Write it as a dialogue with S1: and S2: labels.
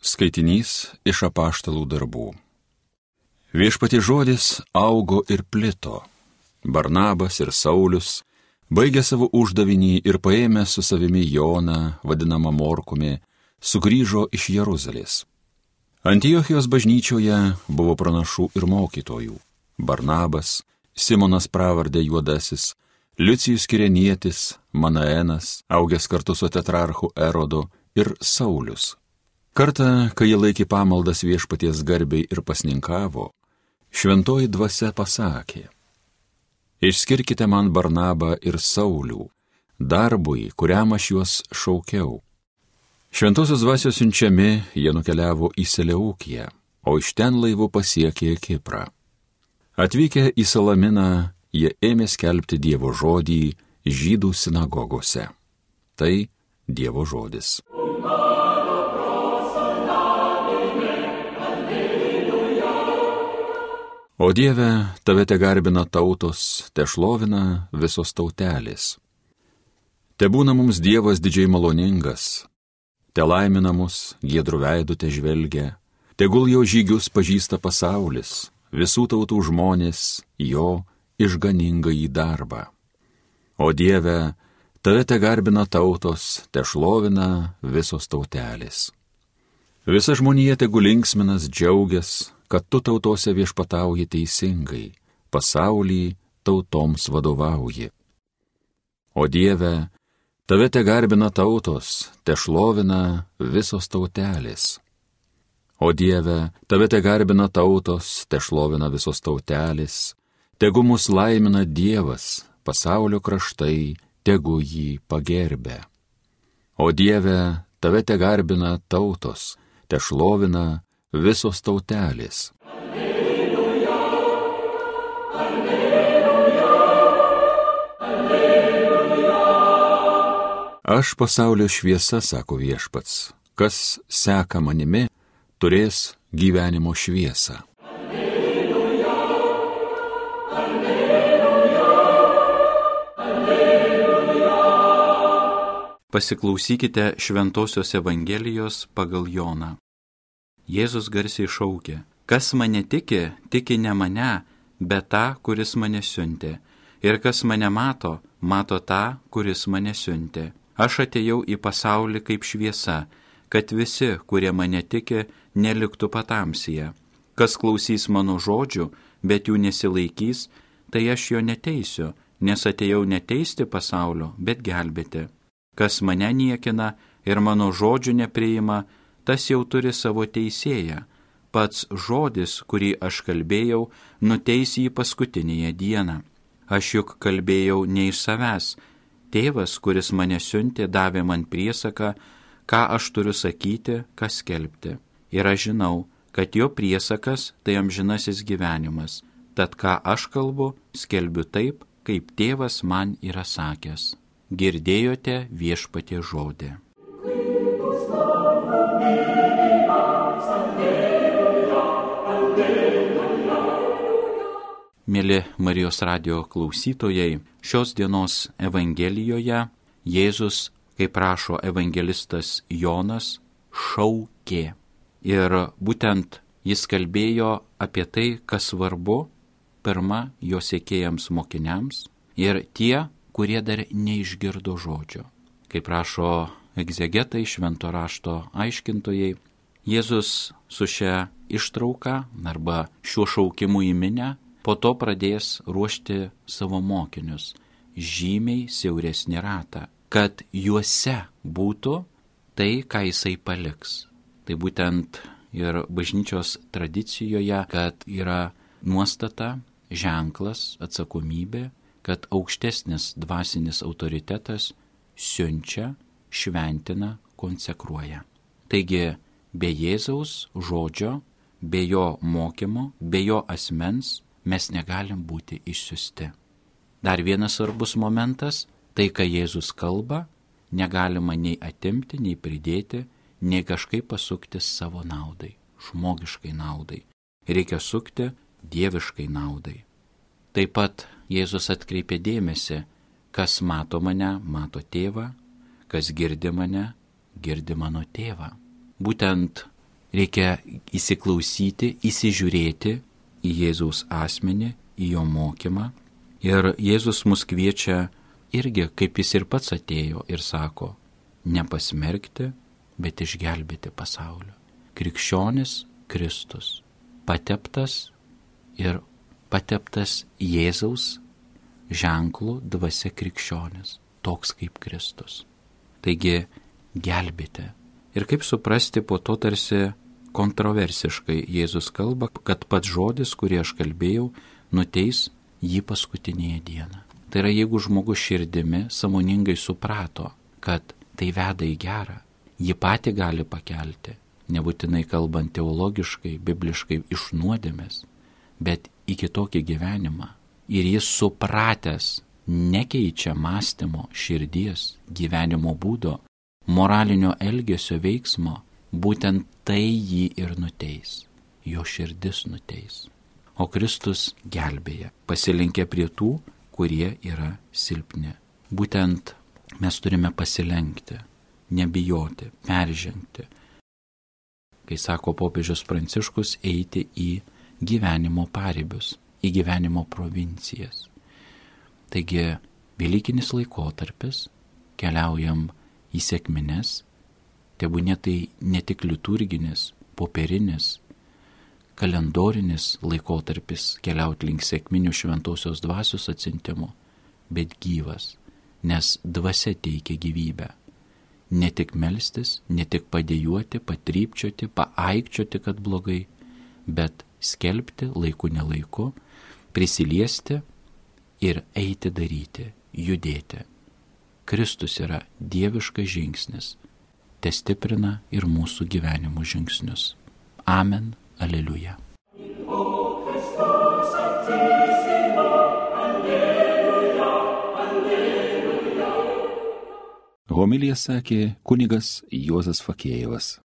S1: Skaitinys iš apaštalų darbų. Viešpati žodis augo ir plito. Barnabas ir Saulis baigė savo uždavinį ir paėmė su savimi Joną, vadinamą Morkumi, sugrįžo iš Jeruzalės. Antiochijos bažnyčioje buvo pranašų ir mokytojų. Barnabas, Simonas pravardė Juodasis, Liucijus Kirenietis, Manaenas, augęs kartu su tetrarchu Erodu ir Saulius. Kartą, kai jie laikė pamaldas viešpaties garbiai ir pasninkavo, šventoji dvasia pasakė, Išskirkite man Barnabą ir Saulių, darbui, kuriam aš juos šaukiau. Šventosios dvasios siunčiami, jie nukeliavo į Seleukiją, o iš ten laivu pasiekė Kiprą. Atvykę į Salaminą, jie ėmė skelbti Dievo žodį žydų sinagogose. Tai Dievo žodis. O Dieve, tave te garbina tautos, te šlovina visos tautelės. Te būna mums Dievas didžiai maloningas, te laimina mus, giedrų veidų te žvelgia, tegul jo žygius pažįsta pasaulis, visų tautų žmonės, jo išganingą į darbą. O Dieve, tave te garbina tautos, te šlovina visos tautelės. Visa žmonija tegu linksminas, džiaugias, kad tu tautose viešpatauji teisingai, pasaulį tautoms vadovauji. O Dieve, tave te garbina tautos, te šlovina visos tautelės. O Dieve, tave te garbina tautos, te šlovina visos tautelės, tegu mus laimina Dievas, pasaulio kraštai, tegu jį pagerbė. O Dieve, tave te garbina tautos, te šlovina visos tautelės. Alleluja, alleluja, alleluja. Aš pasaulio šviesa, sako viešpats, kas seka manimi, turės gyvenimo šviesą. Alleluja, alleluja,
S2: alleluja. Pasiklausykite Šventojios Evangelijos pagal Joną. Jėzus garsiai šaukė, kas mane tiki, tiki ne mane, bet tą, kuris mane siuntė. Ir kas mane mato, mato tą, kuris mane siuntė. Aš atėjau į pasaulį kaip šviesa, kad visi, kurie mane tiki, neliktų patamsyje. Kas klausys mano žodžių, bet jų nesilaikys, tai aš jo neteisiu, nes atėjau neteisti pasaulio, bet gelbėti. Kas mane niekina ir mano žodžių nepriima, tas jau turi savo teisėją. Pats žodis, kurį aš kalbėjau, nuteis jį paskutinėje dieną. Aš juk kalbėjau ne iš savęs. Tėvas, kuris mane siuntė, davė man priesaką, ką aš turiu sakyti, ką skelbti. Ir aš žinau, kad jo priesakas tai amžinasis gyvenimas. Tad ką aš kalbu, skelbiu taip, kaip tėvas man yra sakęs. Girdėjote viešpatie žodį. Mėly Marijos radio klausytojai, šios dienos Evangelijoje Jėzus, kaip rašo evangelistas Jonas, šaukė. Ir būtent jis kalbėjo apie tai, kas svarbu, pirma, jo sėkėjams mokiniams ir tie, kurie dar neišgirdo žodžio. Kaip rašo egzegetai, švento rašto aiškintojai, Jėzus su šia ištrauka arba šiuo šaukimu į minę po to pradės ruošti savo mokinius žymiai siauresnį ratą, kad juose būtų tai, ką jisai paliks. Tai būtent ir bažnyčios tradicijoje, kad yra nuostata, ženklas, atsakomybė, kad aukštesnis dvasinis autoritetas siunčia, šventina, konsekruoja. Taigi, be Jėzaus žodžio, be jo mokymo, be jo asmens mes negalim būti išsiusti. Dar vienas svarbus momentas - tai, ką Jėzus kalba, negalima nei atimti, nei pridėti, nei kažkaip pasukti savo naudai, žmogiškai naudai. Reikia sukti dieviškai naudai. Taip pat Jėzus atkreipė dėmesį, kas mato mane, mato tėvą, kas girdi mane, girdi mano tėvą. Būtent Reikia įsiklausyti, įsižiūrėti į Jėzaus asmenį, į jo mokymą. Ir Jėzus mus kviečia irgi, kaip jis ir pats atėjo ir sako, nepasmerkti, bet išgelbėti pasaulio. Krikščionis Kristus, pateptas ir pateptas Jėzaus ženklų dvasia krikščionis, toks kaip Kristus. Taigi gelbėti. Ir kaip suprasti po to tarsi kontroversiškai Jėzus kalba, kad pats žodis, kurį aš kalbėjau, nuteis jį paskutinėje dieną. Tai yra, jeigu žmogus širdimi samoningai suprato, kad tai veda į gerą, jį pati gali pakelti, nebūtinai kalbant teologiškai, bibliškai iš nuodėmės, bet į kitokį gyvenimą. Ir jis supratęs nekeičia mąstymo, širdies, gyvenimo būdo, moralinio elgesio veiksmo, būtent tai jį ir nuteis, jo širdis nuteis. O Kristus gelbėja, pasilinkia prie tų, kurie yra silpni. Būtent mes turime pasilenkti, nebijoti, peržengti. Kai sako popiežius Pranciškus, eiti į gyvenimo paribius, į gyvenimo provincijas. Taigi, Velykinis laikotarpis, keliaujam į sėkmines, tebūnė tai ne tik liturginis, popierinis, kalendorinis laikotarpis keliauti link sėkminių šventosios dvasios atsintimo, bet gyvas, nes dvasia teikia gyvybę. Ne tik melstis, ne tik padėjuoti, patrypčioti, paaikčioti, kad blogai, bet skelbti laiku nelaiku, prisiliesti ir eiti daryti, judėti. Kristus yra dieviškas žingsnis, te stiprina ir mūsų gyvenimo žingsnius. Amen, aleliuja.
S1: Homilija sakė kunigas Juozas Fakėjevas.